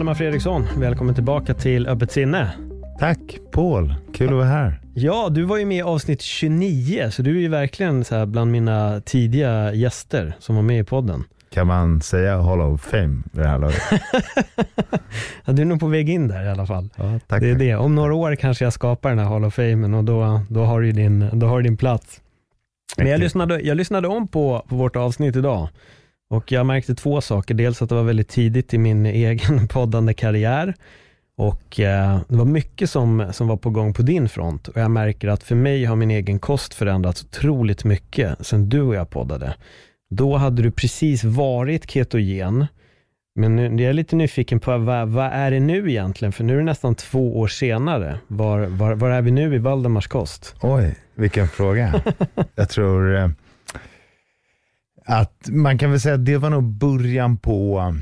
Valdemar Fredriksson, välkommen tillbaka till Öppet sinne. Tack Paul, kul att vara här. Ja, du var ju med i avsnitt 29, så du är ju verkligen så bland mina tidiga gäster som var med i podden. Kan man säga Hall of Fame vid det här laget? ja, du är nog på väg in där i alla fall. Ja, tack, det är tack. det. Om några år kanske jag skapar den här Hall of Fame och då, då, har, du din, då har du din plats. Men jag lyssnade, jag lyssnade om på, på vårt avsnitt idag och jag märkte två saker. Dels att det var väldigt tidigt i min egen poddande karriär och eh, det var mycket som, som var på gång på din front och jag märker att för mig har min egen kost förändrats otroligt mycket sedan du och jag poddade. Då hade du precis varit ketogen, men nu, jag är lite nyfiken på vad, vad är det nu egentligen? För nu är det nästan två år senare. Var, var, var är vi nu i Valdemars kost? Oj, vilken fråga. jag tror eh, att man kan väl säga att det var nog början på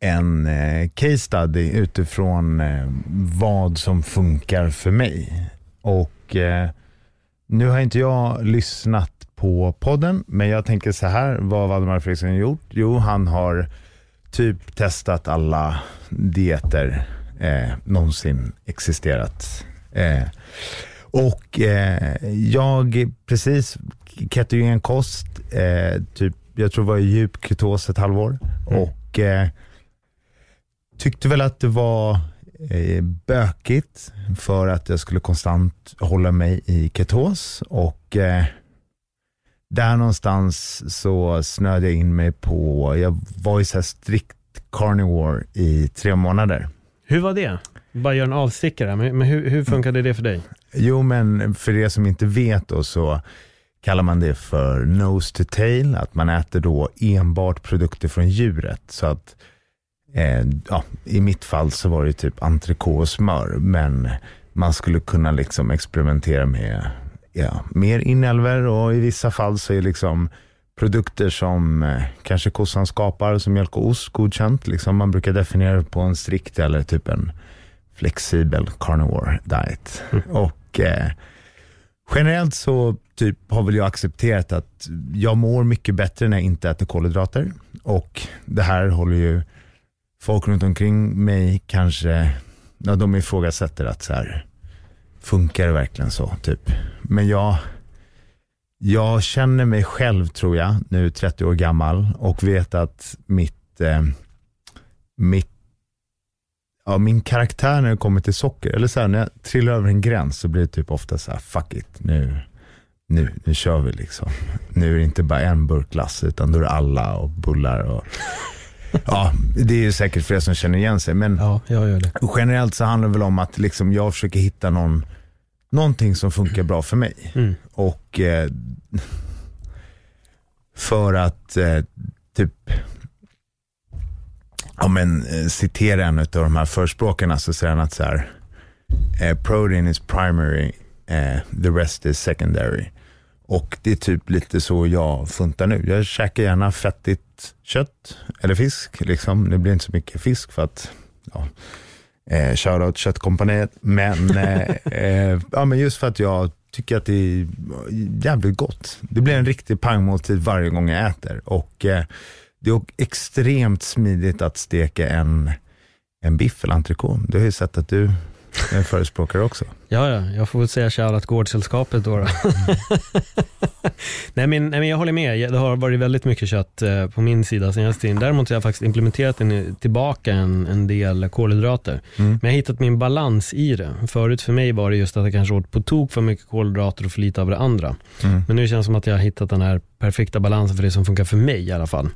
en eh, case study utifrån eh, vad som funkar för mig. Och eh, nu har inte jag lyssnat på podden, men jag tänker så här, vad har Valdemar Fredriksson gjort? Jo, han har typ testat alla dieter eh, någonsin existerat. Eh, och eh, jag, precis, ketogen kost, eh, typ, jag tror det var i djup ketos ett halvår. Mm. Och eh, tyckte väl att det var eh, bökigt för att jag skulle konstant hålla mig i ketos. Och eh, där någonstans så snöade jag in mig på, jag var ju så strikt carnivore i tre månader. Hur var det? Bara gör en avstickare, men, men hur, hur funkade det för dig? Jo, men för er som inte vet då så kallar man det för nose to tail, att man äter då enbart produkter från djuret. Så att eh, ja, i mitt fall så var det typ entrecote och smör, men man skulle kunna liksom experimentera med ja, mer inälvor och i vissa fall så är liksom produkter som eh, kanske kossan skapar, som mjölk och ost, godkänt. Liksom man brukar definiera det på en strikt eller typ en flexibel carnivore diet. Och eh, generellt så typ har väl jag accepterat att jag mår mycket bättre när jag inte äter kolhydrater. Och det här håller ju folk runt omkring mig kanske, ja, de ifrågasätter att så här, funkar det verkligen så? Typ. Men jag, jag känner mig själv tror jag, nu 30 år gammal och vet att mitt, eh, mitt ja, min karaktär när det kommer till socker, eller så här, när jag trillar över en gräns så blir det typ ofta så här, fuck it, nu, nu, nu kör vi liksom. Nu är det inte bara en burk glass, utan då är det alla och bullar och Ja, det är ju säkert fler som känner igen sig, men Ja, jag gör det. generellt så handlar det väl om att liksom jag försöker hitta någon, någonting som funkar bra för mig. Mm. Och eh, för att eh, typ ja, men, eh, citerar citera en av de här förspråkarna så säger han att så här, eh, protein is primary, eh, the rest is secondary. Och det är typ lite så jag funtar nu. Jag käkar gärna fettigt kött eller fisk. Liksom. Det blir inte så mycket fisk för att, ja, eh, shoutout köttkompaniet. Men, eh, eh, ja, men just för att jag tycker att det är jävligt gott. Det blir en riktig pangmåltid varje gång jag äter. Och eh, det är extremt smidigt att steka en, en biff eller entrecote. Du har ju sett att du är en förespråkare också. Ja, ja, jag får väl säga shoutout Gårdsällskapet då. då. nej, men, nej, men jag håller med. Det har varit väldigt mycket kött eh, på min sida senaste tiden. Däremot har jag faktiskt implementerat en, eh, tillbaka en, en del kolhydrater. Mm. Men jag har hittat min balans i det. Förut för mig var det just att jag kanske åt på tok för mycket kolhydrater och för lite av det andra. Mm. Men nu känns det som att jag har hittat den här perfekta balansen för det som funkar för mig i alla fall.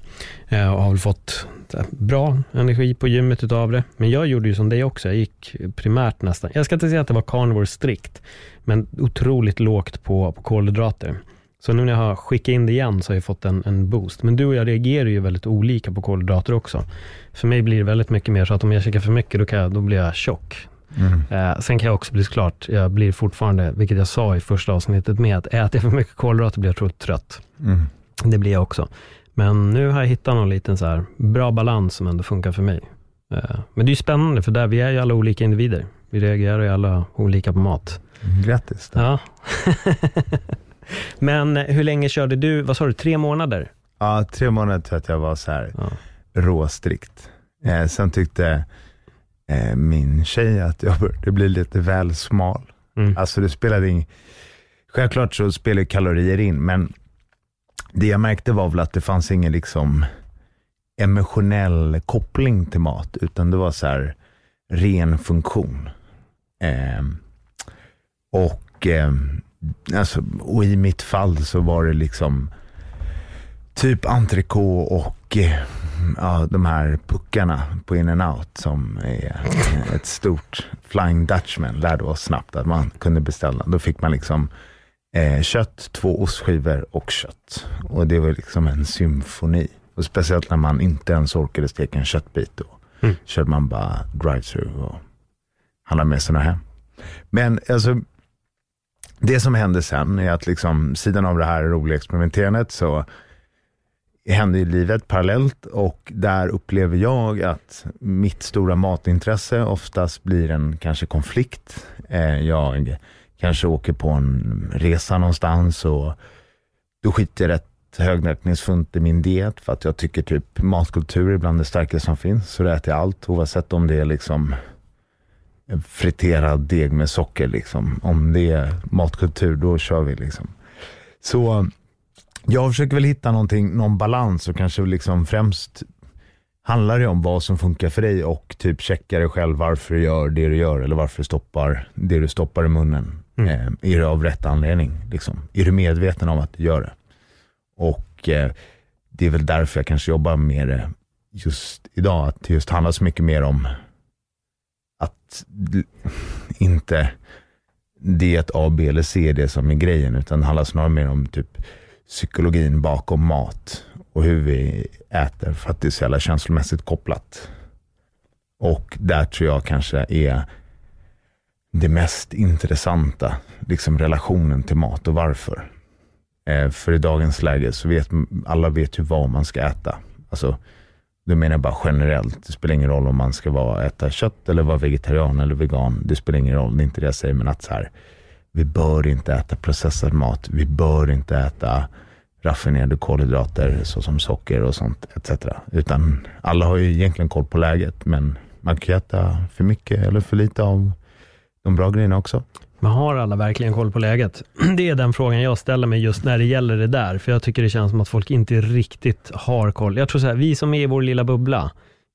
Eh, och har väl fått här, bra energi på gymmet utav det. Men jag gjorde ju som dig också. Jag gick primärt nästan, jag ska inte säga att det var carnivore strikt, men otroligt lågt på, på kolhydrater. Så nu när jag har skickat in det igen så har jag fått en, en boost. Men du och jag reagerar ju väldigt olika på kolhydrater också. För mig blir det väldigt mycket mer så att om jag käkar för mycket då, kan jag, då blir jag tjock. Mm. Eh, sen kan jag också bli såklart, jag blir fortfarande, vilket jag sa i första avsnittet med, att äter jag för mycket kolhydrater blir jag otroligt trött. Mm. Det blir jag också. Men nu har jag hittat någon liten så här bra balans som ändå funkar för mig. Eh, Men det är ju spännande, för där vi är ju alla olika individer. Vi reagerar ju alla olika på mat. Grattis. Ja. Men hur länge körde du, vad sa du, tre månader? Ja, tre månader tror jag att jag var så här Ja. råstrikt. Eh, sen tyckte eh, min tjej att jag började bli lite väl smal. Mm. Alltså det spelade ing... Självklart så spelar kalorier in, men det jag märkte var väl att det fanns ingen liksom emotionell koppling till mat, utan det var så här ren funktion. Eh, och, eh, alltså, och i mitt fall så var det liksom typ entrecote och eh, ja, de här puckarna på in and out som är ett stort Flying Dutchman lärde oss snabbt att man kunde beställa. Då fick man liksom eh, kött, två ostskivor och kött. Och det var liksom en symfoni. Och speciellt när man inte ens orkade steka en köttbit. Då mm. körde man bara drive-through och handlade med sådana hem. Men alltså, det som hände sen är att liksom, sidan av det här roliga experimenterandet så hände i livet parallellt och där upplever jag att mitt stora matintresse oftast blir en kanske konflikt. Eh, jag kanske åker på en resa någonstans och då skiter jag rätt högverkningsfullt i min diet för att jag tycker typ matkultur är bland det starkaste som finns. Så då äter jag allt oavsett om det är liksom friterad deg med socker. Liksom. Om det är matkultur, då kör vi. liksom. Så jag försöker väl hitta någonting, någon balans och kanske liksom främst handlar det om vad som funkar för dig och typ checka dig själv varför du gör det du gör eller varför du stoppar det du stoppar i munnen. Mm. Eh, är det av rätt anledning? Liksom? Är du medveten om att du gör det? Och eh, det är väl därför jag kanske jobbar med det eh, just idag, att det just handlar så mycket mer om att inte det att A, B eller C är det som är grejen, utan det handlar snarare mer om typ psykologin bakom mat och hur vi äter för att det är så jävla känslomässigt kopplat. Och där tror jag kanske är det mest intressanta, liksom relationen till mat och varför. Eh, för i dagens läge så vet alla vet ju vad man ska äta. Alltså, då menar jag bara generellt. Det spelar ingen roll om man ska vara, äta kött eller vara vegetarian eller vegan. Det spelar ingen roll, det är inte det jag säger, men att så här, vi bör inte äta processad mat. Vi bör inte äta raffinerade kolhydrater såsom socker och sånt etc. Utan alla har ju egentligen koll på läget, men man kan ju äta för mycket eller för lite av de bra grejerna också. Men har alla verkligen koll på läget? Det är den frågan jag ställer mig just när det gäller det där, för jag tycker det känns som att folk inte riktigt har koll. Jag tror så här, vi som är i vår lilla bubbla,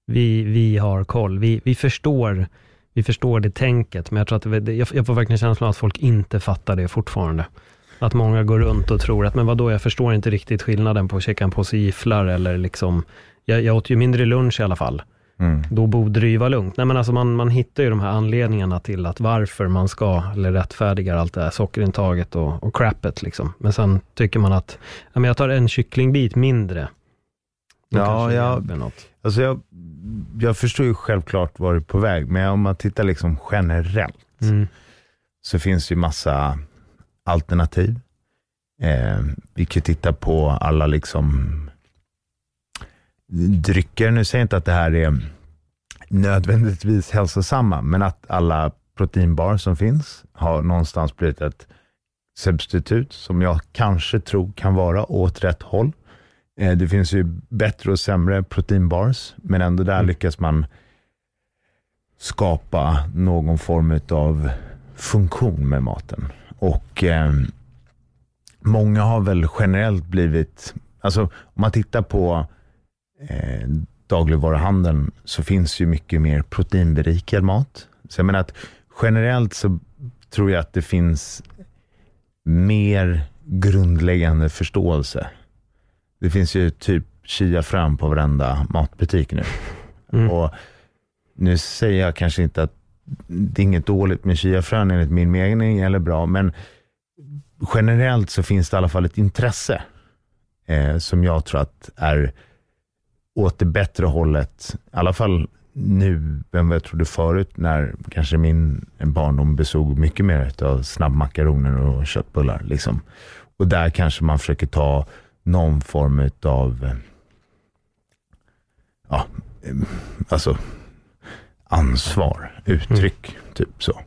vi, vi har koll. Vi, vi förstår vi förstår det tänket, men jag tror att det, jag, får verkligen känslan av att folk inte fattar det fortfarande. Att många går runt och tror att, men vadå, jag förstår inte riktigt skillnaden på att käka en påse gifflar eller liksom, jag, jag åt ju mindre lunch i alla fall. Mm. Då borde det ju vara lugnt. Nej, men alltså man, man hittar ju de här anledningarna till att varför man ska, eller rättfärdigar allt det här sockerintaget och, och crappet. Liksom. Men sen tycker man att, ja, men jag tar en kycklingbit mindre. Ja, jag, alltså jag, jag förstår ju självklart var du är på väg, men om man tittar liksom generellt, mm. så finns det ju massa alternativ. Eh, vi kan titta på alla liksom drycker. Nu säger jag inte att det här är nödvändigtvis hälsosamma, men att alla proteinbar som finns har någonstans blivit ett substitut som jag kanske tror kan vara åt rätt håll. Eh, det finns ju bättre och sämre proteinbars, men ändå där mm. lyckas man skapa någon form av funktion med maten. Och eh, många har väl generellt blivit, alltså om man tittar på eh, dagligvaruhandeln så finns ju mycket mer proteinberikad mat. Så jag menar att generellt så tror jag att det finns mer grundläggande förståelse. Det finns ju typ chiafrön på varenda matbutik nu. Mm. Och nu säger jag kanske inte att det är inget dåligt med chiafrön enligt min mening, eller bra, men generellt så finns det i alla fall ett intresse eh, som jag tror att är åt det bättre hållet, i alla fall nu än vad jag trodde förut, när kanske min barndom bestod mycket mer av snabbmakaroner och köttbullar. Liksom. Och där kanske man försöker ta någon form av ja, alltså ansvar, uttryck, mm. typ så.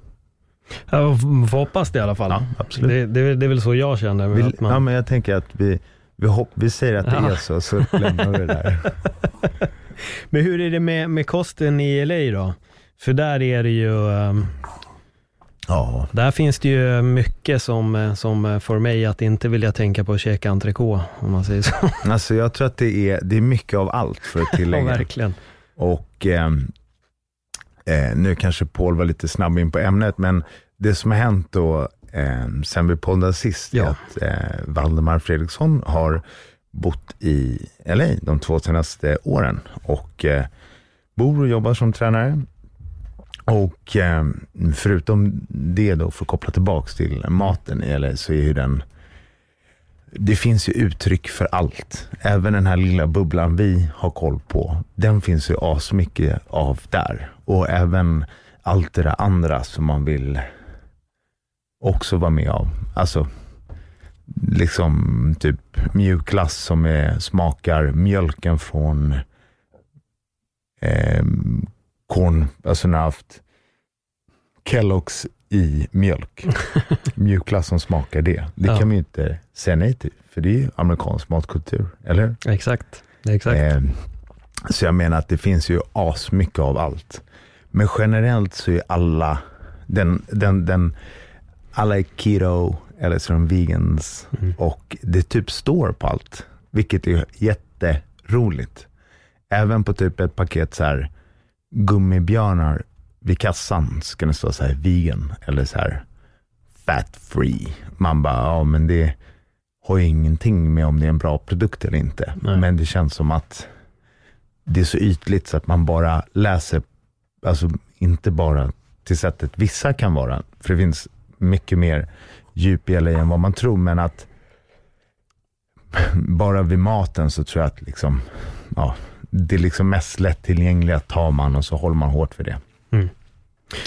Jag får hoppas det i alla fall. Ja, absolut. Det, det, det är väl så jag känner. Vi, man... Ja, men jag tänker att vi, vi, hopp, vi säger att det ja. är så, så lämnar vi det där. Men hur är det med, med kosten i LA då? För där är det ju, um, Ja, där finns det ju mycket som, som får mig att inte vilja tänka på att käka entrecote, om man säger så. alltså jag tror att det är, det är mycket av allt för att Ja, tillägga. verkligen. Och ehm, eh, nu kanske Paul var lite snabb in på ämnet, men det som har hänt då eh, sen vi poddade sist Ja. att eh, Valdemar Fredriksson har bott i LA de två senaste åren och eh, bor och jobbar som tränare. Och eh, förutom det då, för att koppla tillbaks till maten i LA, så är ju den det finns ju uttryck för allt. Även den här lilla bubblan vi har koll på, den finns ju asmycket av där. Och även allt det där andra som man vill också vara med av. Alltså, liksom typ mjukglass som är, smakar mjölken från eh, korn, alltså när jag haft Kellogg's i mjölk. Mjukglass som smakar det. Det Ja. kan man ju inte säga nej till, för det är ju amerikansk matkultur, eller? Exakt. Exakt. Eh, så jag menar att det finns ju asmycket av allt. Men generellt så är alla, den, den, den, alla är keto eller så är de vegans Mm. och det typ står på allt, vilket är jätteroligt. Även på typ ett paket så här gummibjörnar vid kassan ska det stå så här vegan eller så här fat free. Man bara, ja men det har ju ingenting med om det är en bra produkt eller inte. Nej. Men det känns som att det är så ytligt så att man bara läser, alltså inte bara till sättet vissa kan vara, för det finns mycket mer djup i LA än vad man tror, men att bara vid maten så tror jag att liksom, ja, det är liksom mest lättillgängliga tar man och så håller man hårt för det.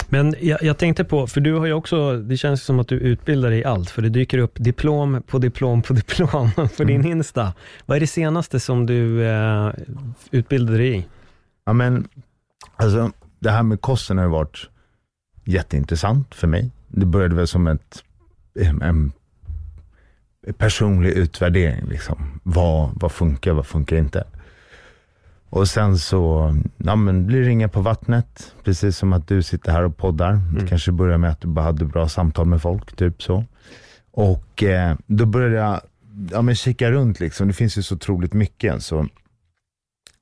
Men jag, jag tänkte på, för du har ju också, det känns som att du utbildar dig i allt, för det dyker upp diplom på diplom på diplom på din Insta. Vad är det senaste som du eh, utbildade dig i? Ja, men alltså, det här med kosten har ju varit jätteintressant för mig. Det började väl som ett, en personlig utvärdering. Liksom. Vad, vad funkar, vad funkar inte? Och sen så ja, men blir det ringa på vattnet, precis som att du sitter här och poddar. Det kanske börjar med att du bara hade bra samtal med folk, typ så. Och eh, då började jag ja, men kika runt, liksom. det finns ju så otroligt mycket. Så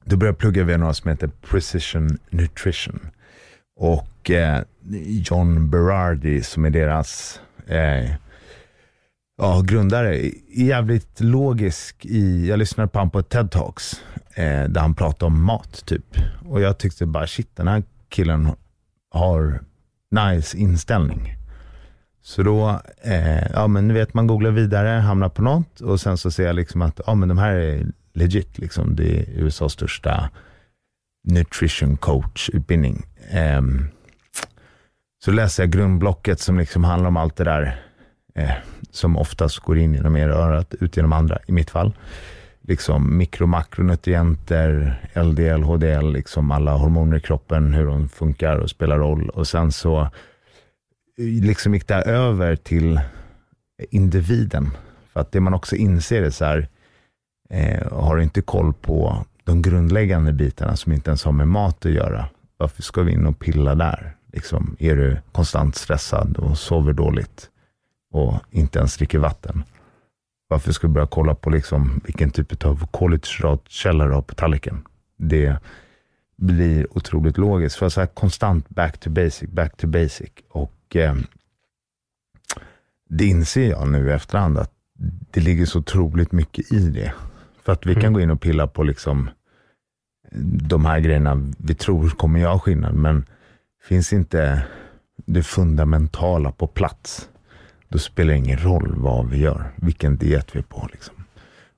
då började jag plugga via några som heter Precision Nutrition. Och eh, John Berardi som är deras eh, ja, grundare, är jävligt logisk i, jag lyssnade på honom på ett TED Talks eh, där han pratade om mat typ. Och jag tyckte bara shit, den här killen har nice inställning. Så då, eh, ja men nu vet man googlar vidare, hamnar på något och sen så ser jag liksom att, ja men de här är legit liksom. Det är USAs största nutrition coach utbildning. Ehm, så läser jag grundblocket som liksom handlar om allt det där eh, som oftast går in genom ena örat, ut genom andra, i mitt fall. Liksom mikro makronutrienter, LDL, HDL, liksom alla hormoner i kroppen, hur de funkar och spelar roll. Och sen så eh, liksom gick det här över till individen. För att det man också inser är så här, eh, har du inte koll på de grundläggande bitarna som inte ens har med mat att göra, varför ska vi in och pilla där? Liksom, är du konstant stressad och sover dåligt och inte ens dricker vatten? Varför ska vi börja kolla på liksom vilken typ av kolhydratkälla du har på tallriken? Det blir otroligt logiskt. För så här konstant back to basic, back to basic. Och eh, det inser jag nu i efterhand att det ligger så otroligt mycket i det. För att vi kan Mm. gå in och pilla på liksom de här grejerna vi tror kommer göra skillnad, men finns inte det fundamentala på plats, då spelar det ingen roll vad vi gör, vilken diet vi är på. Liksom.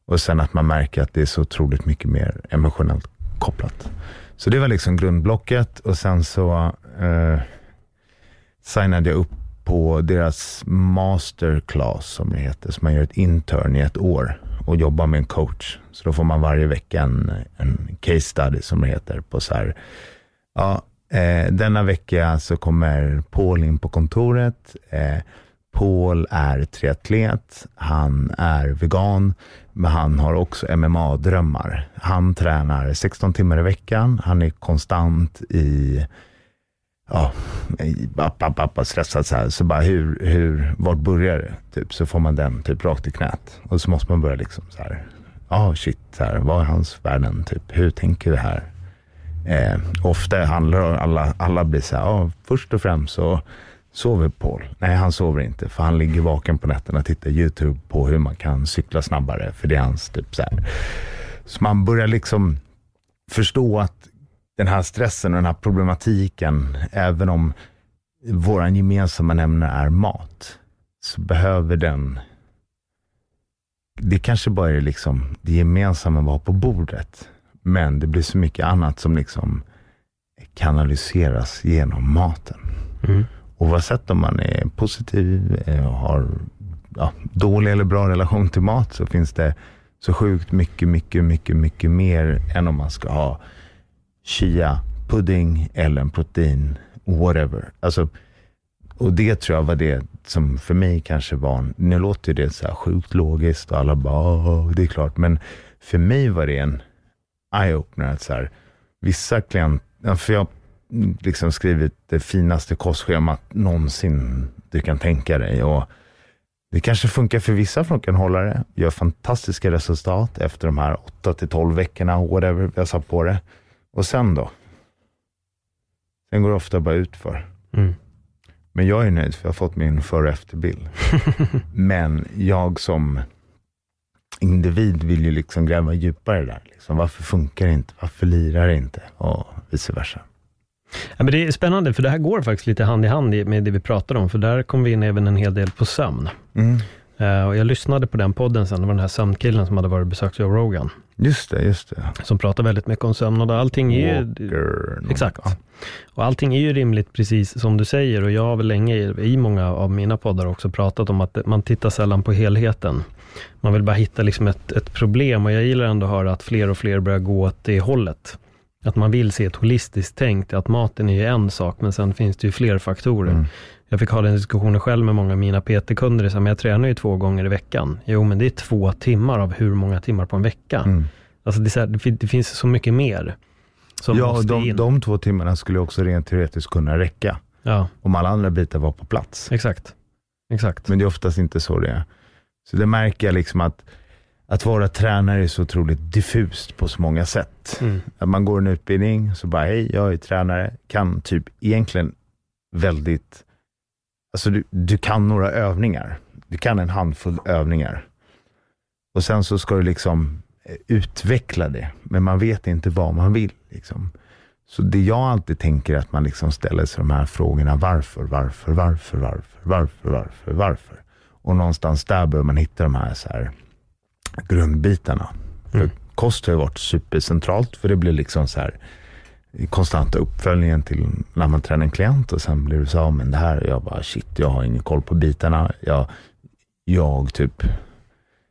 Och sen att man märker att det är så otroligt mycket mer emotionellt kopplat. Så det var liksom grundblocket och sen så eh, signade jag upp på deras masterclass som det heter, så man gör ett intern i ett år och jobbar med en coach. Så då får man varje vecka en, en case study som det heter på så här, ja, eh, denna vecka så kommer Paul in på kontoret. Eh, Paul är triatlet, han är vegan, men han har också MMA-drömmar. Han tränar 16 timmar i veckan, han är konstant i ja, eh, app, app, app, stressad så här. Så bara hur, hur, vart börjar det? Typ, så får man den typ rakt i knät. Och så måste man börja liksom så här. Ja, oh, shit, så här, vad är hans värden? Typ, hur tänker vi här? Eh, ofta handlar det alla, alla blir så här, oh, först och främst så sover Paul. Nej, han sover inte, för han ligger vaken på nätterna och tittar YouTube på hur man kan cykla snabbare, för det är hans typ så här. Så man börjar liksom förstå att den här stressen och den här problematiken, även om vår gemensamma nämnare är mat, så behöver den det kanske bara är liksom det gemensamma var på bordet, men det blir så mycket annat som liksom kanaliseras genom maten. Mm. Oavsett om man är positiv, och eh, har ja, dålig eller bra relation till mat, så finns det så sjukt mycket, mycket, mycket, mycket mer än om man ska ha chia, pudding eller en protein, whatever. Alltså, och det tror jag var det som för mig kanske var, nu låter det så här sjukt logiskt och alla bara, det är klart, men för mig var det en eye-opener att så här, vissa klienter, för jag har liksom skrivit det finaste kostschemat någonsin du kan tänka dig och det kanske funkar för vissa för de kan hålla det, gör fantastiska resultat efter de här 8 till 12 veckorna, whatever vi har satt på det. Och sen då? Sen går det ofta bara ut för. Mm. Men jag är nöjd för jag har fått min före och efterbild. Men jag som individ vill ju liksom gräva djupare där. Liksom. Varför funkar det inte? Varför lirar det inte? Och vice versa. Ja, men det är spännande, för det här går faktiskt lite hand i hand med det vi pratar om, för där kommer vi in även en hel del på sömn. Mm. Uh, och jag lyssnade på den podden sen, det var den här sömnkillen som hade varit besökt Joe Rogan. Just det, just det. Som pratar väldigt mycket om sömn och allting är ju... Exakt. Och allting är ju rimligt precis som du säger och jag har väl länge i många av mina poddar också pratat om att man tittar sällan på helheten. Man vill bara hitta liksom ett, ett problem och jag gillar ändå att höra att fler och fler börjar gå åt det hållet. Att man vill se ett holistiskt tänk, att maten är ju en sak, men sen finns det ju fler faktorer. Mm. Jag fick ha den diskussionen själv med många av mina PT-kunder, men jag tränar ju två gånger i veckan. Jo, men det är två timmar av hur många timmar på en vecka? Mm. Alltså det, här, det, finns så mycket mer. ja, de, de två timmarna skulle också rent teoretiskt kunna räcka. Ja. Om alla andra bitar var på plats. Exakt. Exakt. Men det är oftast inte så det är. Så det märker jag liksom att att vara tränare är så otroligt diffust på så många sätt. Mm. Att man går en utbildning, så bara, hej, jag är tränare, kan typ egentligen väldigt, alltså du, du kan några övningar. Du kan en handfull övningar. Och sen så ska du liksom eh, utveckla det, men man vet inte vad man vill. Liksom. Så det jag alltid tänker är att man liksom ställer sig de här frågorna, varför, varför, varför, varför, varför, varför, varför? Och någonstans där bör man hitta de här, så här grundbitarna. Mm. kost har ju varit supercentralt, för det blir liksom så här konstanta uppföljningen till när man tränar en klient och sen blir det så, men det här, jag bara shit, jag har ingen koll på bitarna. Jag, jag typ,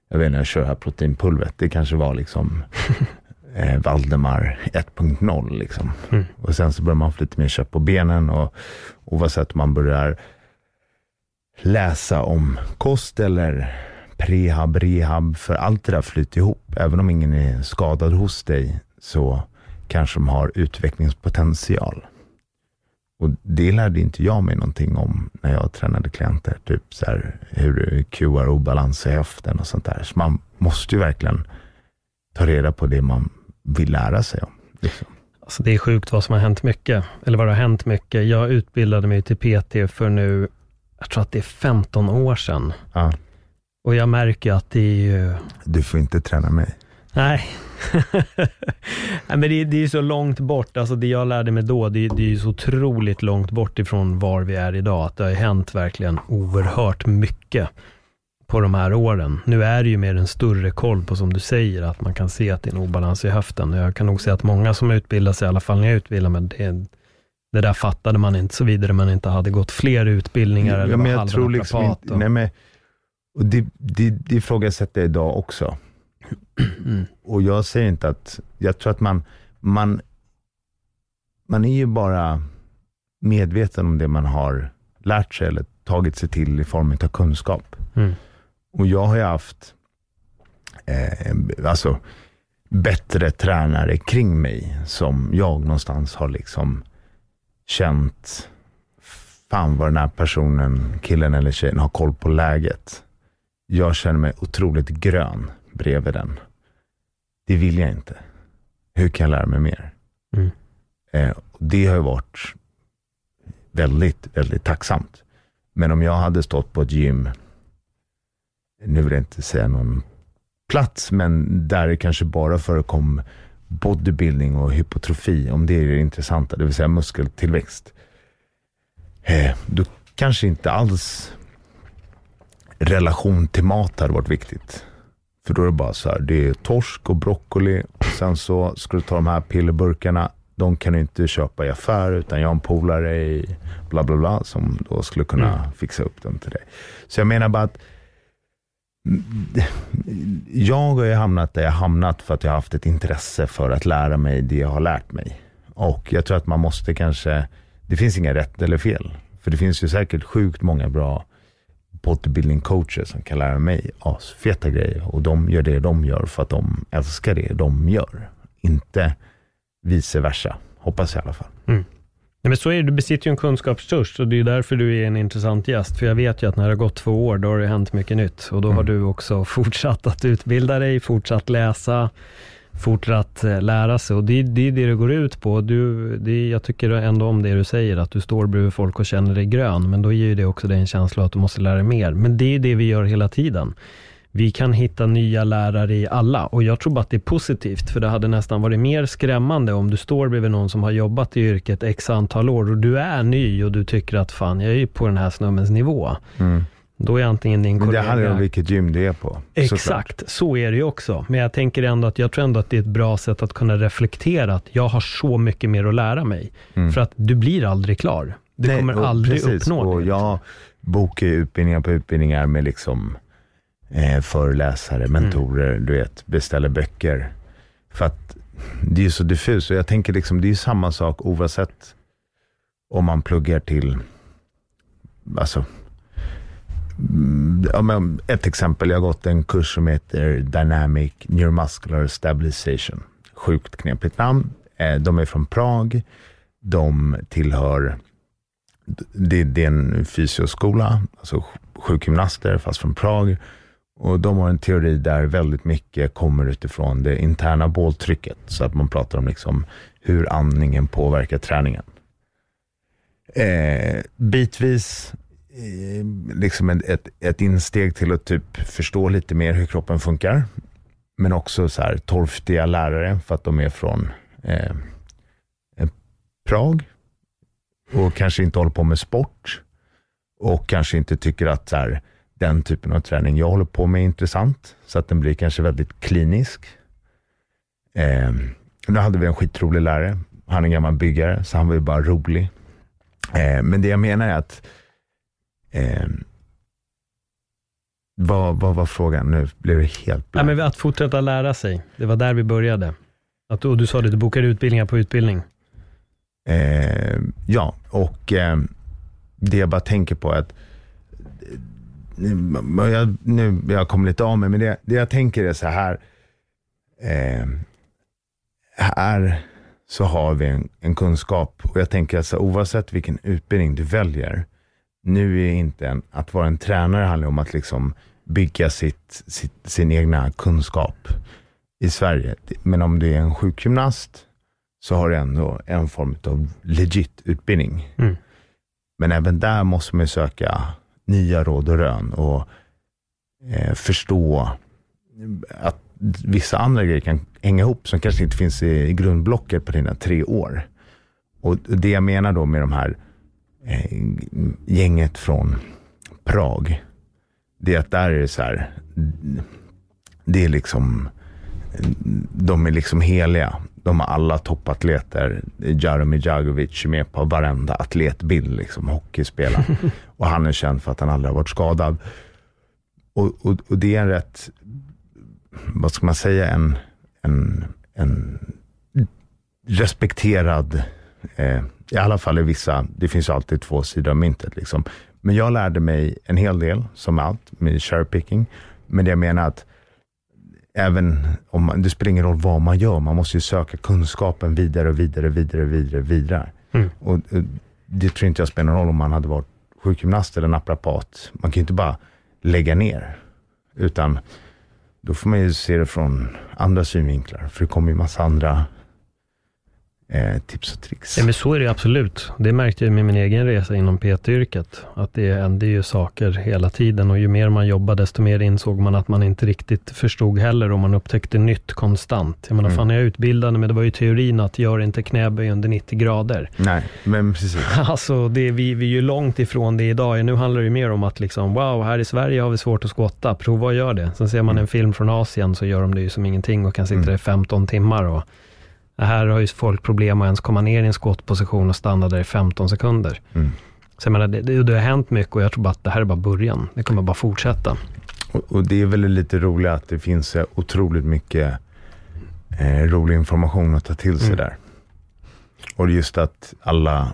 jag vet inte, jag kör det här proteinpulvret, det kanske var liksom eh, Valdemar 1.0 liksom. Mm. Och sen så börjar man få lite mer kött på benen och oavsett om man börjar läsa om kost eller prehab, rehab, för allt det där flyter ihop. Även om ingen är skadad hos dig så kanske de har utvecklingspotential. Och det lärde inte jag mig någonting om när jag tränade klienter. Typ så här, hur du QR obalans i höften och sånt där. Så man måste ju verkligen ta reda på det man vill lära sig om. Liksom. Alltså det är sjukt vad som har hänt mycket, eller vad det har hänt mycket. Jag utbildade mig till PT för nu, jag tror att det är 15 år sedan. Ja. Och jag märker att det är ju... Du får inte träna mig. Nej. Nej men det, det är så långt bort. Alltså det jag lärde mig då, det, det är så otroligt långt bort ifrån var vi är idag. Att det har hänt verkligen oerhört mycket på de här åren. Nu är det ju mer en större koll på, som du säger, att man kan se att det är en obalans i höften. Jag kan nog säga att många som utbildar sig, i alla fall när jag utbildar mig, det, det där fattade man inte, såvida man inte hade gått fler utbildningar. Ja, eller men jag tror liksom inte, och... nej, men och det, det, det ifrågasätter jag idag också. Mm. Och jag säger inte att, jag tror att man, man, man är ju bara medveten om det man har lärt sig eller tagit sig till i form av kunskap. Mm. Och jag har ju haft eh, alltså, bättre tränare kring mig som jag någonstans har liksom känt, fan vad den här personen, killen eller tjejen har koll på läget. Jag känner mig otroligt grön bredvid den. Det vill jag inte. Hur kan jag lära mig mer? Mm. Eh, det har ju varit väldigt, väldigt tacksamt. Men om jag hade stått på ett gym, nu vill jag inte säga någon plats, men där det kanske bara förekom bodybuilding och hypotrofi, om det är det intressanta, det vill säga muskeltillväxt. Eh, då kanske inte alls relation till mat hade varit viktigt. För då är det bara så här, det är torsk och broccoli och sen så ska du ta de här pillerburkarna. De kan du inte köpa i affär utan jag har en polare i bla bla bla som då skulle kunna Mm. fixa upp dem till dig. Så jag menar bara att jag har ju hamnat där jag hamnat för att jag har haft ett intresse för att lära mig det jag har lärt mig. Och jag tror att man måste kanske, det finns inga rätt eller fel. För det finns ju säkert sjukt många bra bodybuilding coacher som kan lära mig asfeta grejer. Och de gör det de gör för att de älskar det de gör. Inte vice versa, hoppas jag i alla fall. Nej, men så är det, du besitter ju en kunskapsstörst och det är därför du är en intressant gäst. För jag vet ju att när det har gått två år, då har det hänt mycket nytt. Och då har Mm. du också fortsatt att utbilda dig, fortsatt läsa, fortsatt eh, lära sig. Och det, det är det det går ut på. Du, det, jag tycker ändå om det du säger, att du står bredvid folk och känner dig grön. Men då ger ju det också dig en känsla att du måste lära dig mer. Men det är det vi gör hela tiden. Vi kan hitta nya lärare i alla och jag tror bara att det är positivt, för det hade nästan varit mer skrämmande om du står bredvid någon som har jobbat i yrket x antal år och du är ny och du tycker att fan, jag är ju på den här snubbens nivå. Mm. Då är antingen din Men det kollega... handlar om vilket gym du är på. såklart. Exakt, så är det ju också. Men jag tänker ändå att jag tror ändå att det är ett bra sätt att kunna reflektera att jag har så mycket mer att lära mig. Mm. För att du blir aldrig klar. Du Nej, kommer aldrig precis, uppnå och det. Jag bokar utbildningar på utbildningar med liksom eh, föreläsare, mentorer, du vet, beställer böcker. För att det är ju så diffust och jag tänker liksom, det är ju samma sak oavsett om man pluggar till, alltså, mm, Mm, ja, men ett exempel, jag har gått en kurs som heter Dynamic Neuromuscular Stabilization. Sjukt knepigt namn. Eh, de är från Prag. De tillhör det, det är en fysioskola, alltså sjukgymnaster fast från Prag. Och de har en teori där väldigt mycket kommer utifrån det interna båltrycket. Så att man pratar om liksom hur andningen påverkar träningen. Eh, bitvis Eh, liksom ett, ett, insteg till att typ förstå lite mer hur kroppen funkar. Men också så här torftiga lärare för att de är från eh, eh, Prag och kanske inte håller på med sport och kanske inte tycker att så här, den typen av träning jag håller på med är intressant, så att den blir kanske väldigt klinisk. Eh, nu hade vi en skitrolig lärare. Han är en gammal byggare, så han var ju bara rolig. Eh, men det jag menar är att eh, vad, vad var frågan? Nu blev det helt Ja, blankt. men att fortsätta lära sig. Det var där vi började. Att, och du sa det, du bokar utbildningar på utbildning. Eh, ja, och eh, det jag bara tänker på är att nu, jag, nu, jag kommer lite av mig, men det, det jag tänker är så här. Eh, här så har vi en, en kunskap och jag tänker att så, oavsett vilken utbildning du väljer, nu är inte en, att vara en tränare handlar om att liksom bygga sitt, sitt, sin egna kunskap i Sverige. Men om du är en sjukgymnast så har du ändå en form av legit utbildning. Mm. Men även där måste man söka nya råd och rön och eh, förstå att vissa andra grejer kan hänga ihop som kanske inte finns i, i grundblocket på dina tre år. Och det jag menar då med de här gänget från Prag, det är att där är det så här, det är liksom, de är liksom heliga. De har alla toppatleter. Jaromir Jagovic är med på varenda atletbild, liksom hockeyspelare. och han är känd för att han aldrig har varit skadad. Och, och, och det är en rätt, vad ska man säga, en, en, en respekterad, eh, i alla fall i vissa, det finns alltid två sidor av myntet liksom. Men jag lärde mig en hel del, som allt, med cherry-picking. Men det jag menar att även om man, det spelar ingen roll vad man gör, man måste ju söka kunskapen vidare och vidare, vidare, vidare, vidare. Mm. Och, och det tror inte jag spelar någon roll om man hade varit sjukgymnast eller naprapat. Man kan ju inte bara lägga ner, utan då får man ju se det från andra synvinklar, för det kommer ju massa andra eh, tips och tricks. Ja, men så är det absolut. Det märkte jag med min egen resa inom PT-yrket. Att det händer ju saker hela tiden och ju mer man jobbade, desto mer insåg man att man inte riktigt förstod heller och man upptäckte nytt konstant. Jag menar, Mm. fan jag utbildade men det var ju teorin att gör inte knäböj under 90 grader. Nej, men precis. Alltså, det, vi, vi är ju långt ifrån det idag. Nu handlar det ju mer om att liksom, wow, här i Sverige har vi svårt att skotta. Prova att göra det. Sen ser man en film från Asien så gör de det ju som ingenting och kan sitta Mm. där i 15 timmar. Och här har ju folk problem att ens komma ner i en skottposition och stanna där i 15 sekunder. Mm. Så jag menar, det, det, har hänt mycket och jag tror bara att det här är bara början. Det kommer bara fortsätta. Och, och det är väl lite roligt att det finns eh, otroligt mycket eh, rolig information att ta till sig Mm. där. Och just att alla,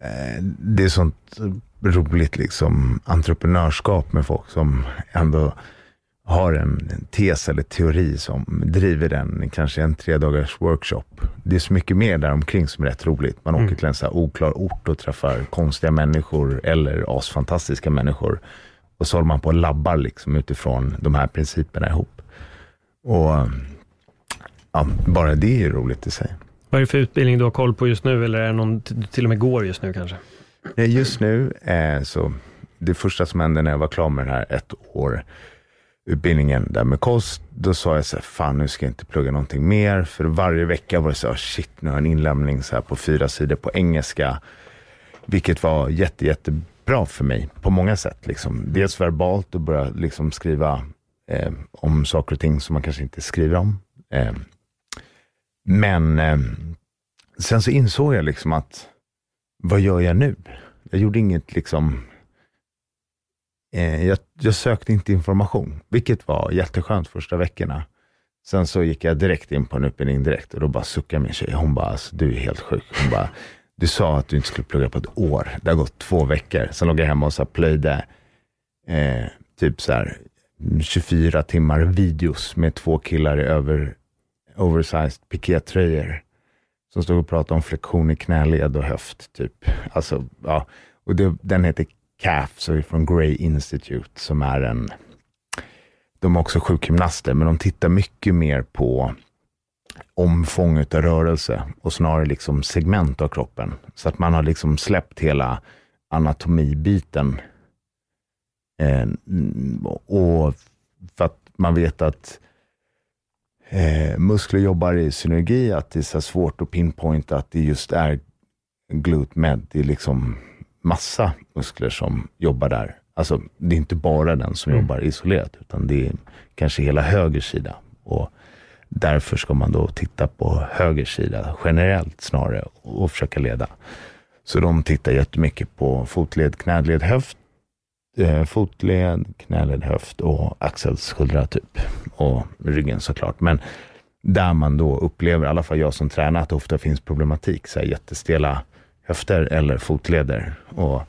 eh, det är sånt roligt liksom entreprenörskap med folk som ändå har en, tes eller teori som driver den, kanske en tre dagars workshop. Det är så mycket mer där omkring som är rätt roligt. Man Mm. åker till en så oklar ort och träffar konstiga människor eller asfantastiska människor. Och så håller man på och labbar liksom utifrån de här principerna ihop. Och ja, bara det är ju roligt i sig. Vad är det för utbildning du har koll på just nu eller är det någon du till och med går just nu kanske? Eh, Just nu, eh, så det första som hände när jag var klar med den här ett år utbildningen där med kost, då sa jag så här, fan nu ska jag inte plugga någonting mer. För varje vecka var det så här, oh, shit nu har jag en inlämning så här på fyra sidor på engelska. Vilket var jätte, jättebra för mig på många sätt. Liksom. Dels verbalt och börja liksom skriva eh, om saker och ting som man kanske inte skriver om. Eh, men eh, sen så insåg jag liksom att vad gör jag nu? Jag gjorde inget liksom, eh, jag, jag sökte inte information, vilket var jätteskönt första veckorna. Sen så gick jag direkt in på en utbildning direkt och då bara suckade min tjej. Hon bara, alltså, du är helt sjuk. Hon bara, du sa att du inte skulle plugga på ett år. Det har gått två veckor. Sen låg jag hemma och så plöjde eh, typ så här 24 timmar videos med två killar i över, oversized pikétröjor som stod och pratade om flexion i knäled och höft. Typ. Alltså, ja. och det, den heter CAF, så är från Grey Institute, som är en... De är också sjukgymnaster, men de tittar mycket mer på omfång av rörelse och snarare liksom segment av kroppen. Så att man har liksom släppt hela anatomibiten. Eh, och för att man vet att eh, muskler jobbar i synergi, att det är så svårt att pinpointa att det just är glute med. Det är liksom massa muskler som jobbar där. Alltså, det är inte bara den som Mm. jobbar isolerat, utan det är kanske hela höger sida. Och därför ska man då titta på höger sida generellt snarare och försöka leda. Så de tittar jättemycket på fotled, knäled, höft, eh, fotled, knäled, höft och axelskuldra typ. Och ryggen såklart. Men där man då upplever, i alla fall jag som tränar, att det ofta finns problematik. Så här jättestela höfter eller fotleder. Och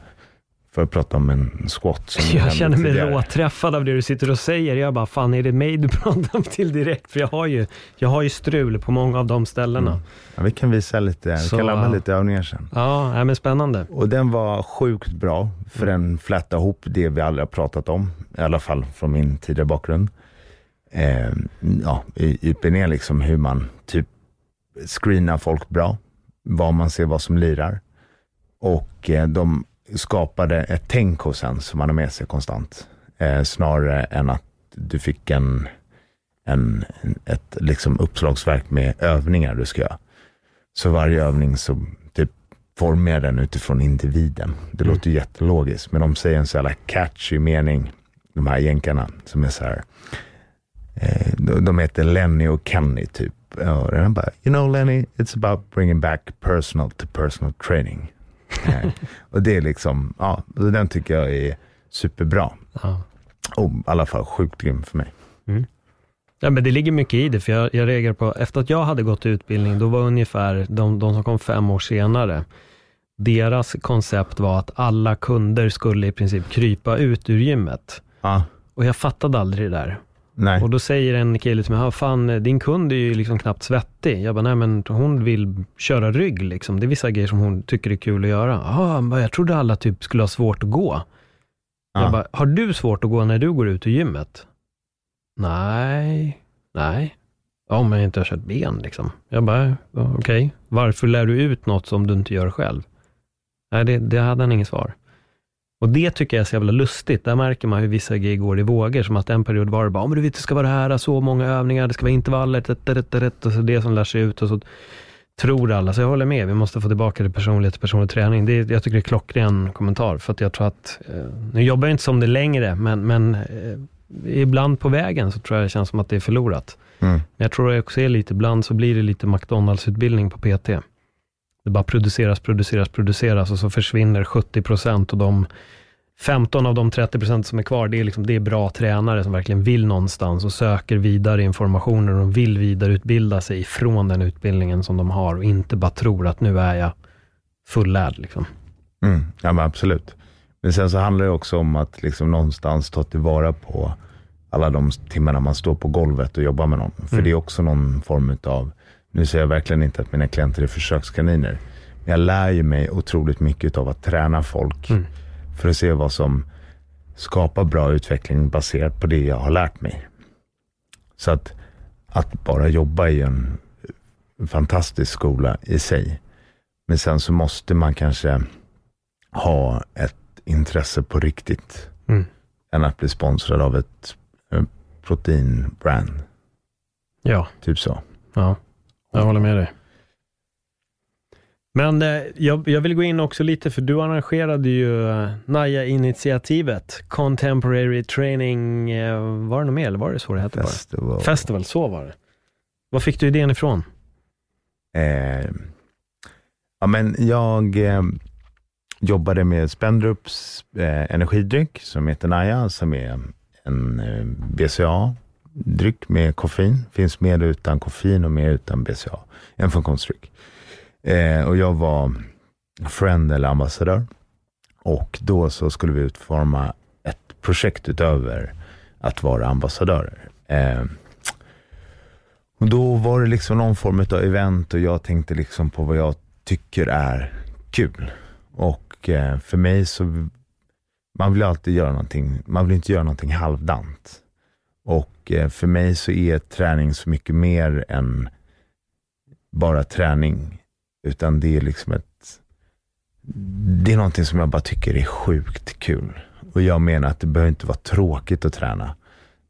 för att prata om en squat. Som vi Jag känner mig tidigare. råträffad av det du sitter och säger. Jag bara, fan är det mig du pratar till direkt? För jag har ju, jag har ju strul på många av de ställena. Mm. Ja, vi kan visa lite, vi Så, kan lämna lite övningar sen. Ja, men spännande. Och den var sjukt bra, för den flätade ihop det vi aldrig har pratat om, i alla fall från min tidigare bakgrund. Eh, ja, i utbildningen liksom hur man typ screenar folk bra, vad man ser vad som lirar. Och eh, de skapade ett tänk hos en som man har med sig konstant. Eh, snarare än att du fick en, en, ett liksom uppslagsverk med övningar du ska göra. Så varje övning så typ formar den utifrån individen. Det Mm. låter ju jättelogiskt, men de säger en så jävla catchy mening, de här jänkarna, som är så här, eh, de, de heter Lenny och Kenny typ. Och den bara, you know Lenny, it's about bringing back personal to personal training. och det är liksom, ja, den tycker jag är superbra. Ja. Och i alla fall sjukt grym för mig. Ja, men det ligger mycket i det, för jag, jag reagerar på, efter att jag hade gått utbildning, då var ungefär de, de som kom fem år senare, Deras koncept var att alla kunder skulle i princip krypa ut ur gymmet. Ja, Och jag fattade aldrig det där. Nej. Och då säger en kille till mig, "Ja, fan din kund är ju liksom knappt svettig. Jag bara, nej men hon vill köra rygg liksom. Det är vissa grejer som hon tycker är kul att göra. Bara, jag trodde alla typ skulle ha svårt att gå. Ja. Jag bara, har du svårt att gå när du går ut ur gymmet? Nej, nej. Ja, men jag inte har kört ben liksom. Jag bara, okej. Varför lär du ut något som du inte gör själv? Nej, det, det hade han inget svar. Och det tycker jag är så jävla lustigt. Där märker man hur vissa grejer går i vågor. Som att en period var det bara, "Ja, men du vet, det ska vara det här, så många övningar, det ska vara intervaller, rätt, rätt, rätt, och så det som lär sig ut och så tror alla. Så jag håller med, vi måste få tillbaka det personliga till personlig träning. Det, jag tycker det är klockren kommentar, för att jag tror att, eh, nu jobbar jag inte som det längre, men, men eh, ibland på vägen så tror jag det känns som att det är förlorat. Mm. Men jag tror det också är lite, ibland så blir det lite McDonalds-utbildning på PT. Det bara produceras, produceras, produceras och så försvinner 70 procent och de 15 av de 30 procent som är kvar, det är, liksom, det är bra tränare som verkligen vill någonstans och söker vidare informationer och vill vidareutbilda sig ifrån den utbildningen som de har och inte bara tror att nu är jag fullärd. Liksom. Mm, ja men absolut. Men sen så handlar det också om att liksom någonstans ta tillvara på alla de timmarna man står på golvet och jobbar med någon. För Mm. det är också någon form av, nu säger jag verkligen inte att mina klienter är försökskaniner, men jag lär ju mig otroligt mycket av att träna folk Mm. för att se vad som skapar bra utveckling baserat på det jag har lärt mig. Så att, att bara jobba i en fantastisk skola i sig. Men sen så måste man kanske ha ett intresse på riktigt. Mm. Än att bli sponsrad av ett eh, proteinbrand. Ja, Typ så. ja, jag håller med dig. Men eh, jag, jag vill gå in också lite, för du arrangerade ju eh, NAJA-initiativet, Contemporary Training, eh, var det något mer eller var det så det hette bara? Festival. Festival, så var det. Var fick du idén ifrån? Eh, ja, men jag eh, jobbade med Spendrups eh, energidryck som heter Naja, som är en eh, dryck med koffein. Finns med utan koffein och med utan BCA. En funktionsdryck. Eh, och jag var friend eller ambassadör. Och då så skulle vi utforma ett projekt utöver att vara ambassadörer. Eh, och då var det liksom någon form av event och jag tänkte liksom på vad jag tycker är kul. Och eh, för mig så, man vill alltid göra någonting, man vill inte göra någonting halvdant. Och eh, för mig så är träning så mycket mer än bara träning. Utan det är liksom ett, det är någonting som jag bara tycker är sjukt kul. Och jag menar att det behöver inte vara tråkigt att träna.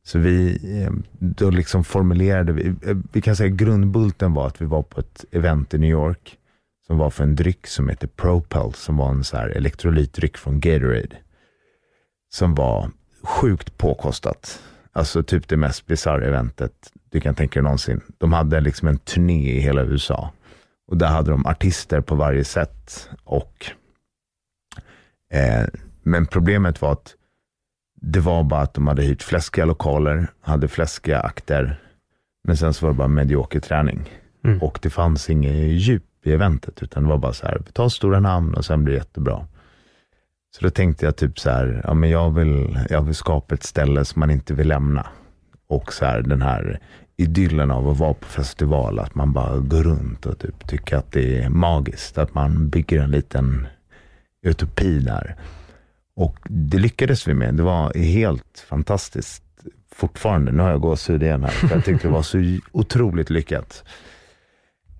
Så vi, eh, då liksom formulerade vi, eh, vi kan säga grundbulten var att vi var på ett event i New York som var för en dryck som heter Propel, som var en så här elektrolytdryck från Gatorade. Som var sjukt påkostat. Alltså typ det mest bisarra eventet du kan tänka dig någonsin. De hade liksom en turné i hela USA. Och där hade de artister på varje sätt. Och, eh, men problemet var att det var bara att de hade hyrt fläskiga lokaler, hade fläskiga akter, men sen så var det bara medioker träning. Mm. Och det fanns inget djup i eventet, utan det var bara så här, vi tar stora namn och sen blir det jättebra. Så då tänkte jag typ så här, ja men jag vill, jag vill skapa ett ställe som man inte vill lämna. Och så här den här idyllen av att vara på festival, att man bara går runt och typ tycker att det är magiskt, att man bygger en liten utopi där. Och det lyckades vi med. Det var helt fantastiskt. Fortfarande, nu har jag gåshud igen här, för jag tyckte det var så otroligt lyckat.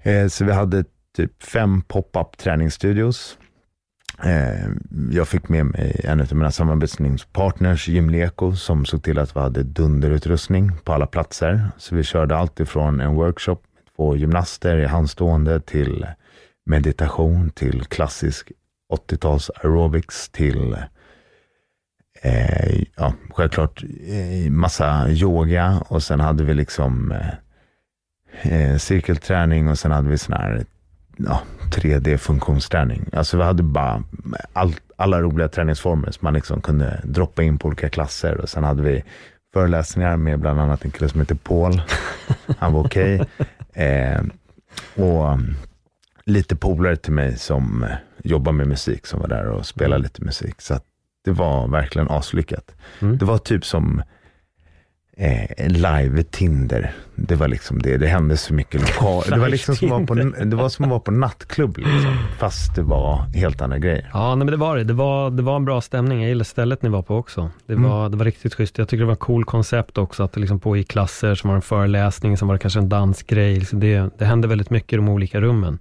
Eh, så vi hade typ fem pop-up träningsstudios. Eh, jag fick med mig en av mina samarbetspartners, Gymleko, som såg till att vi hade dunderutrustning på alla platser. Så vi körde allt ifrån en workshop med två gymnaster i handstående till meditation, till klassisk 80-tals aerobics, till eh, ja, självklart eh, massa yoga och sen hade vi liksom eh, eh cirkelträning och sen hade vi sån här ja, 3D-funktionsträning. Alltså vi hade bara all, alla roliga träningsformer som man liksom kunde droppa in på olika klasser och sen hade vi föreläsningar med bland annat en kille som heter Paul. Han var okej. Eh, och lite polare till mig som jobbar med musik som var där och spelade lite musik. Så det var verkligen aslyckat. Mm. Det var typ som eh, live Tinder. Det var liksom det. Det hände så mycket lokal. Det var liksom som på, det var som att vara på nattklubb liksom. Fast det var helt andra grejer. Ja, nej, men det var det. Det var, det var en bra stämning. Jag gillar stället ni var på också. Det Mm. var, det var riktigt schysst. Jag tycker det var en cool koncept också, att det liksom pågick klasser, som var en föreläsning, som var det kanske en dansgrej. Liksom det, det hände väldigt mycket i de olika rummen.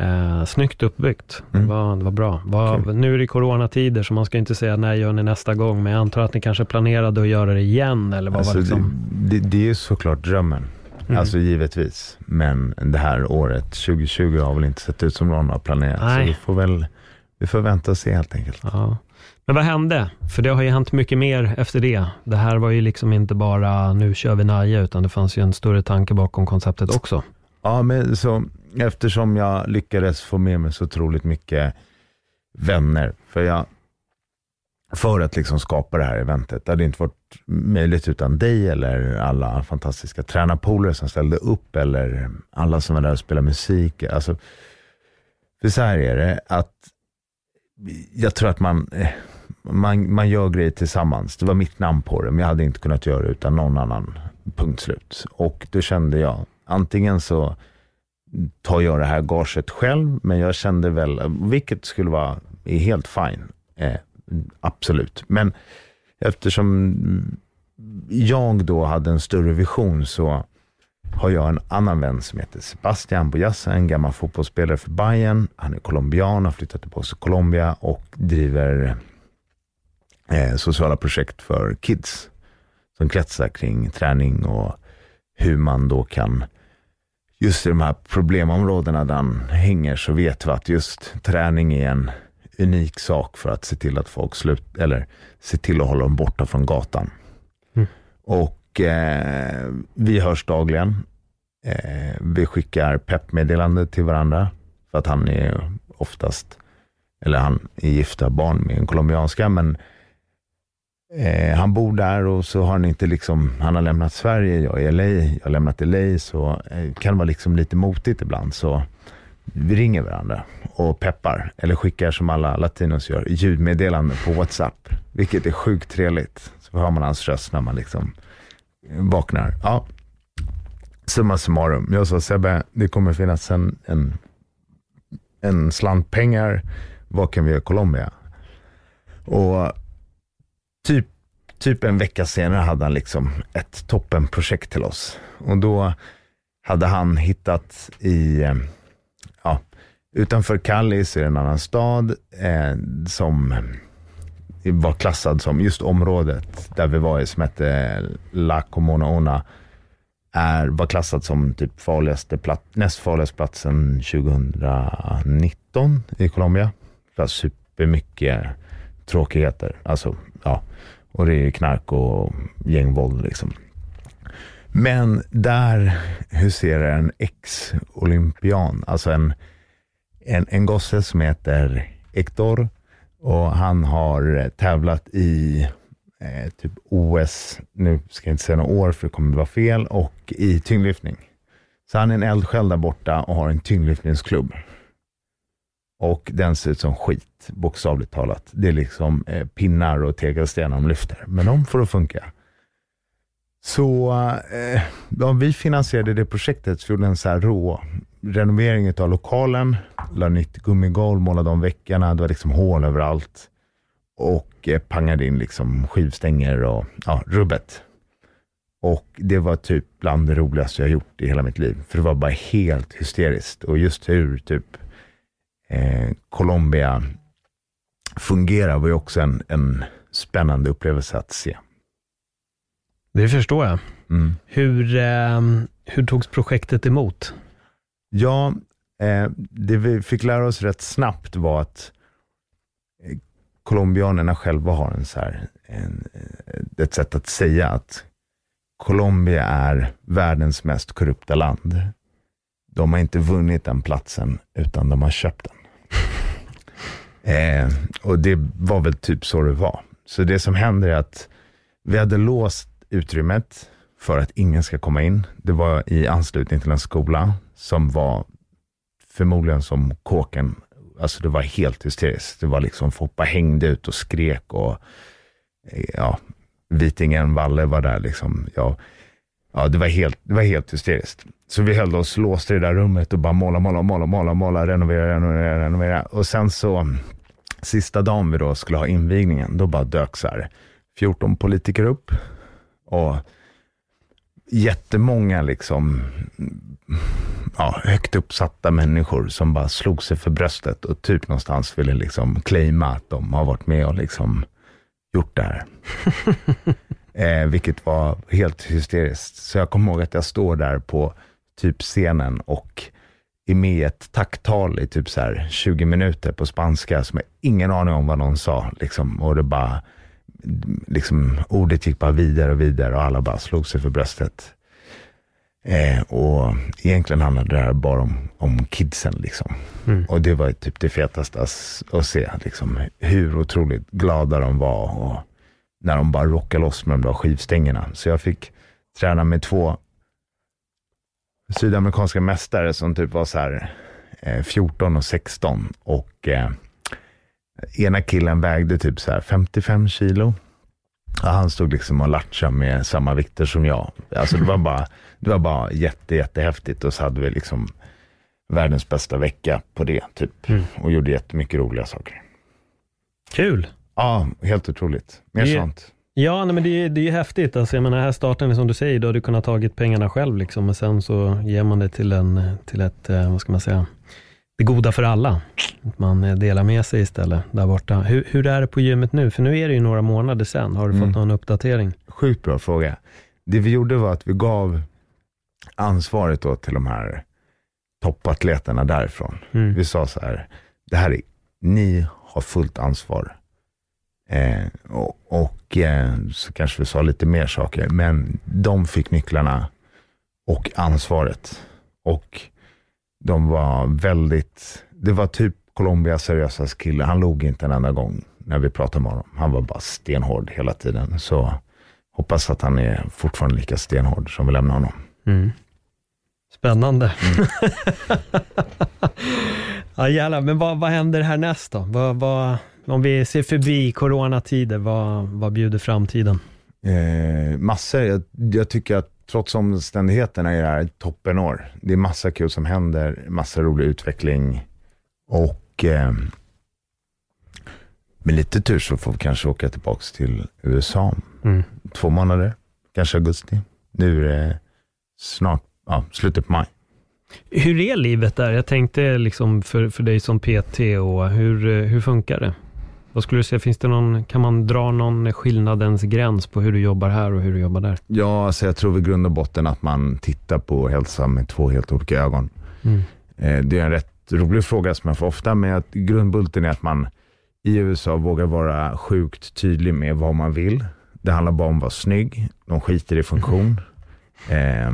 Eh, snyggt uppbyggt. Mm. Det, var, det var bra. Var, Kul. nu är det coronatider, så man ska inte säga när gör ni nästa gång, men jag antar att ni kanske planerade att göra det igen, eller vad Alltså, var liksom... det, det, det är såklart drömmen. Mm. Alltså givetvis. Men det här året, 2020, har väl inte sett ut som någon har planerat. Nej. Så vi får väl vi får vänta och se helt enkelt. Ja. Men vad hände? För det har ju hänt mycket mer efter det. Det här var ju liksom inte bara nu kör vi Naja, utan det fanns ju en större tanke bakom konceptet också. Ja, men så eftersom jag lyckades få med mig så otroligt mycket vänner, för jag för att liksom skapa det här eventet. Det hade inte varit möjligt utan dig eller alla fantastiska tränarpolare som ställde upp eller alla som var där och spelade musik. Alltså, för så här är det, att jag tror att man, eh, man, man gör grejer tillsammans. Det var mitt namn på det, men jag hade inte kunnat göra det utan någon annan. Punkt slut. Och då kände jag, antingen så tar jag det här gaget själv, men jag kände väl, vilket skulle vara är helt fine. Eh, absolut. Men eftersom jag då hade en större vision så har jag en annan vän som heter Sebastian Boyassa, en gammal fotbollsspelare för Bayern. Han är colombian, har flyttat tillbaka till Colombia och driver eh, sociala projekt för kids som kretsar kring träning och hur man då kan, just i de här problemområdena där han hänger så vet vi att just träning är en unik sak för att se till att folk slut, eller se till att hålla dem borta från gatan. Mm. Och eh, vi hörs dagligen. Eh, vi skickar peppmeddelande till varandra för att han är oftast, eller han är gifta barn med en colombianska, men eh, han bor där och så har han inte liksom, han har lämnat Sverige, jag är i LA, jag har lämnat LA, så eh, kan det vara liksom lite motigt ibland. Så vi ringer varandra och peppar, eller skickar som alla latinos gör, ljudmeddelanden på WhatsApp, vilket är sjukt trevligt. Så hör man hans röst när man liksom vaknar. Ja, summa summarum. Jag sa Sebbe, det kommer finnas en, en, en slant pengar. Vad kan vi göra i Colombia? Och typ, typ en vecka senare hade han liksom ett toppenprojekt till oss. Och då hade han hittat i, eh, ja, utanför Kallis i är det en annan stad eh, som var klassad som, just området där vi var i som hette La Comona är, var klassad som typ farligaste plat, näst farligaste platsen 2019 i Colombia. Det var supermycket tråkigheter. Alltså, ja. Och det är knark och gängvåld liksom. Men där huserar en ex-olympian, alltså en, en, en gosse som heter Hector och han har tävlat i eh, typ OS, nu ska jag inte säga några år för det kommer vara fel, och i tyngdlyftning. Så han är en eldsjäl där borta och har en tyngdlyftningsklubb. Och den ser ut som skit, bokstavligt talat. Det är liksom eh, pinnar och tegelstenar de lyfter, men de får att funka. Så eh, ja, vi finansierade det projektet, så vi gjorde en så här rå renovering av lokalen, la nytt gummigolv, målade om väggarna, det var liksom hål överallt och eh, pangade in liksom skivstänger och ja, rubbet. Och det var typ bland det roligaste jag gjort i hela mitt liv, för det var bara helt hysteriskt och just hur typ eh, Colombia fungerar var ju också en, en spännande upplevelse att se. Det förstår jag. Mm. Hur, eh, hur togs projektet emot? Ja, eh, det vi fick lära oss rätt snabbt var att eh, colombianerna själva har en så här, en, ett sätt att säga att Colombia är världens mest korrupta land. De har inte vunnit den platsen, utan de har köpt den. eh, och det var väl typ så det var. Så det som händer är att vi hade låst utrymmet för att ingen ska komma in. Det var i anslutning till en skola som var förmodligen som kåken. Alltså det var helt hysteriskt. Det var liksom, folk bara hängde ut och skrek och eh, ja, Vitingen, Valle var där liksom. Ja, ja det, var helt, det var helt hysteriskt. Så vi höll oss låsta i det där rummet och bara måla, måla, måla, måla, måla, renovera, renovera, renovera. Och sen så, sista dagen vi då skulle ha invigningen, då bara dök så här 14 politiker upp. Och jättemånga liksom, ja, högt uppsatta människor som bara slog sig för bröstet och typ någonstans ville liksom claima att de har varit med och liksom gjort det här. eh, vilket var helt hysteriskt. Så jag kommer ihåg att jag står där på typ scenen och är med i ett tacktal i typ så här 20 minuter på spanska som jag ingen aning om vad någon sa. Liksom. Och det bara, liksom, ordet gick bara vidare och vidare och alla bara slog sig för bröstet. Eh, och egentligen handlade det här bara om, om kidsen. Liksom. Mm. Och det var typ det fetaste att se, liksom, hur otroligt glada de var och när de bara rockade loss med de där skivstängerna. Så jag fick träna med två sydamerikanska mästare som typ var så här eh, 14 och 16 och eh, ena killen vägde typ så här 55 kilo. Och han stod liksom och latchade med samma vikter som jag. Alltså det var bara, det var bara jätte, jättehäftigt och så hade vi liksom världens bästa vecka på det typ. Mm. Och gjorde jättemycket roliga saker. Kul. Ja, helt otroligt. Mer det, sånt. Ja, nej, men det, det är häftigt. Alltså, jag menar, här starten, som du säger, då har du kunnat tagit pengarna själv, liksom, men sen så ger man det till, en, till ett, eh, vad ska man säga, det goda för alla. Att man eh, delar med sig istället där borta. Hur, hur är det på gymmet nu? För nu är det ju några månader sedan. Har du mm. fått någon uppdatering? Sjukt bra fråga. Det vi gjorde var att vi gav ansvaret då till de här toppatleterna därifrån. Mm. Vi sa så här, det här är, ni har fullt ansvar. Eh, och, och så kanske vi sa lite mer saker, men de fick nycklarna och ansvaret. Och de var väldigt, det var typ Colombias seriösa kille. Han log inte en enda gång när vi pratade med honom. Han var bara stenhård hela tiden. Så hoppas att han är fortfarande lika stenhård som vi lämnar honom. Mm. Spännande. Mm. ja, jävlar. Men vad, vad händer härnäst då? Vad, vad, om vi ser förbi coronatider, vad, vad bjuder framtiden? Eh, massor. Jag, jag, tycker att trots omständigheterna är det här ett toppenår. Det är massa kul som händer, massa rolig utveckling och eh, med lite tur så får vi kanske åka tillbaka till USA. Mm. Två månader, kanske augusti. Nu är det snart ja, slutet på maj. Hur är livet där? Jag tänkte liksom för, för dig som PT och hur, hur funkar det? Vad skulle du säga, finns det någon, kan man dra någon skillnadens gräns på hur du jobbar här och hur du jobbar där? Ja, alltså jag tror i grund och botten att man tittar på hälsa med två helt olika ögon. Mm. Eh, det är en rätt rolig fråga som jag får ofta, men att grundbulten är att man i USA vågar vara sjukt tydlig med vad man vill. Det handlar bara om att vara snygg. De skiter i funktion. Eh,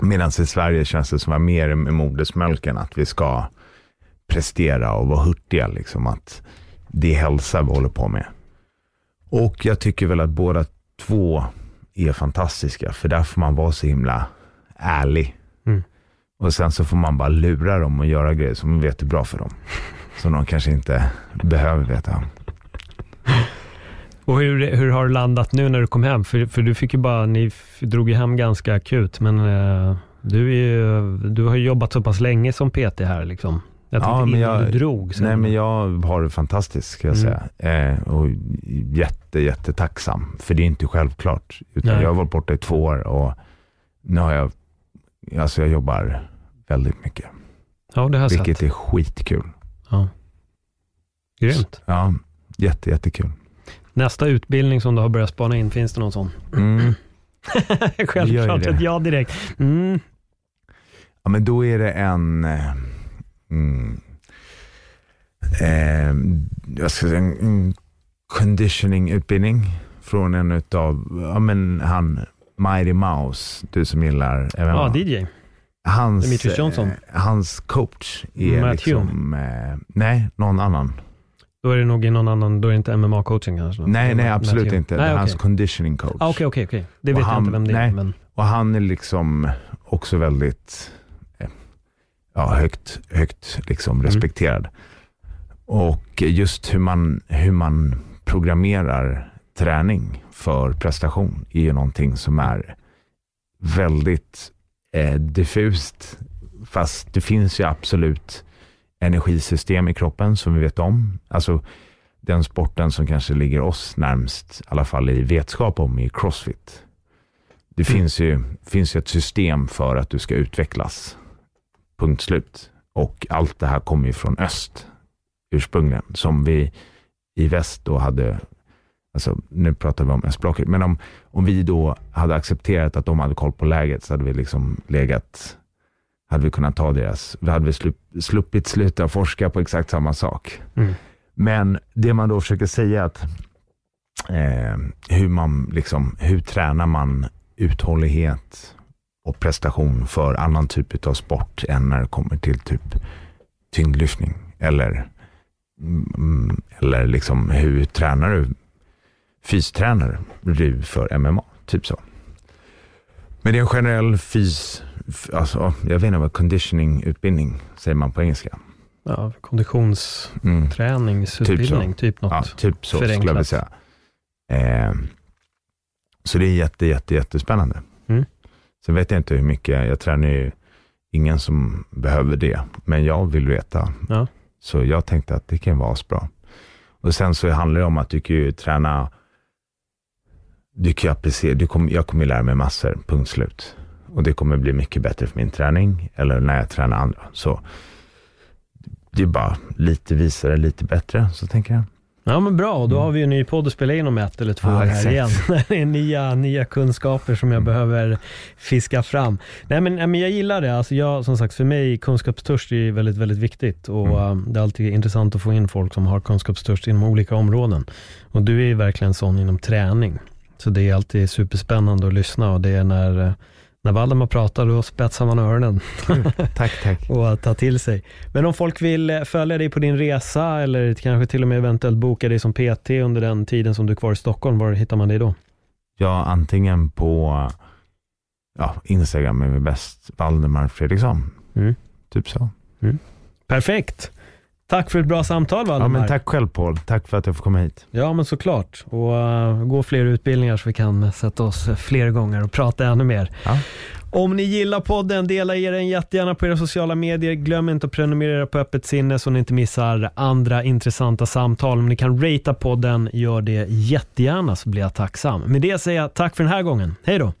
Medan i Sverige känns det som att mer med modersmjölken, att vi ska prestera och vara hurtiga. Liksom, att det är hälsa vi håller på med. Och jag tycker väl att båda två är fantastiska, för där får man vara så himla ärlig. Mm. Och sen så får man bara lura dem och göra grejer som man vet är bra för dem. Som de kanske inte behöver veta. Och hur, hur har du landat nu när du kom hem? För, för du fick ju bara, ni drog ju hem ganska akut, men eh, du, ju, du har jobbat så pass länge som PT här liksom. Jag tänkte ja, men jag, du drog. Sen. Nej, men jag har det fantastiskt, ska jag mm. säga. Eh, och jätte, jättetacksam. För det är inte självklart. Utan jag har varit borta i två år och nu har jag, alltså jag jobbar väldigt mycket. Ja, det har jag Vilket sett. är skitkul. Ja. Grymt. Ja, jätte, jättekul. Nästa utbildning som du har börjat spana in, finns det någon sån? Mm. Självklart ett ja direkt. Mm. Ja, men då är det en, eh, mm, eh, jag ska säga, en conditioning-utbildning från en utav, ja men han, Mighty Mouse, du som gillar MMA. Ja, DJ. Hans, Demetrius Johnson. Eh, hans coach är Matt liksom, eh, nej, någon annan. Då är det nog någon annan, då är det inte MMA-coaching kanske? Nej, nej absolut inte. Nej, okay. hans conditioning coach. Ah, okej, okej, okej. Det vet han, jag inte vem det är. Men... Och han är liksom också väldigt, ja, högt, högt liksom respekterad. Och just hur man, hur man programmerar träning för prestation är ju någonting som är väldigt eh, diffust. Fast det finns ju absolut energisystem i kroppen som vi vet om. Alltså den sporten som kanske ligger oss närmst, i alla fall i vetskap om, är crossfit. Det Mm. finns, ju, finns ju ett system för att du ska utvecklas. Punkt slut. Och allt det här kommer ju från öst ursprungligen, som vi i väst då hade, alltså nu pratar vi om östblocket, men om, om vi då hade accepterat att de hade koll på läget så hade vi liksom legat, hade vi kunnat ta deras, vi hade vi slupp, sluppit sluta forska på exakt samma sak. Mm. Men det man då försöker säga att eh, hur man liksom, hur tränar man uthållighet och prestation för annan typ av sport än när det kommer till typ tyngdlyftning eller, mm, eller liksom hur tränar du fystränar du för MMA? Typ så. Men det är en generell fys, alltså, jag vet inte vad conditioning-utbildning säger man på engelska. Ja, Mm. konditionsträningsutbildning, typ, något. Ja, typ så skulle jag vilja förenklat. säga. Eh, så det är jätte, jätte, jättespännande. Mm. Sen vet jag inte hur mycket, jag tränar ju ingen som behöver det, men jag vill veta. Ja. Så jag tänkte att det kan vara bra. Och sen så handlar det om att du kan ju träna, du kan ju applicera, du kommer, jag kommer ju lära mig massor, punkt slut. Och det kommer bli mycket bättre för min träning, eller när jag tränar andra. Så det är bara lite visare, lite bättre, så tänker jag. Ja men bra, då Mm. har vi ju en ny podd att spela in om ett eller två Ja, år här igen. Det är nya, nya kunskaper som jag Mm. behöver fiska fram. Nej men, men jag gillar det, alltså jag, som sagt för mig kunskapstörst är väldigt, väldigt viktigt och Mm. eh, det är alltid intressant att få in folk som har kunskapstörst inom olika områden. Och du är ju verkligen sån inom träning. Så det är alltid superspännande att lyssna och det är när, eh, när Valdemar pratar då spetsar man öronen Tack, tack. och att ta till sig. Men om folk vill eh, följa dig på din resa eller kanske till och med eventuellt boka dig som PT under den tiden som du är kvar i Stockholm, var hittar man dig då? Ja, antingen på ja, Instagram är vi bäst, Valdemar Fredriksson. Mm. Typ så. Perfekt! Tack för ett bra samtal Ja, Valdemar. men tack själv Paul. Tack för att jag får komma hit. Ja, men såklart. Och uh, gå fler utbildningar så vi kan sätta oss fler gånger och prata ännu mer. Ja. Om ni gillar podden, dela er den jättegärna på era sociala medier. Glöm inte att prenumerera på Öppet sinne så ni inte missar andra intressanta samtal. Om ni kan ratea podden, gör det jättegärna så blir jag tacksam. Med det säger jag tack för den här gången. Hej då!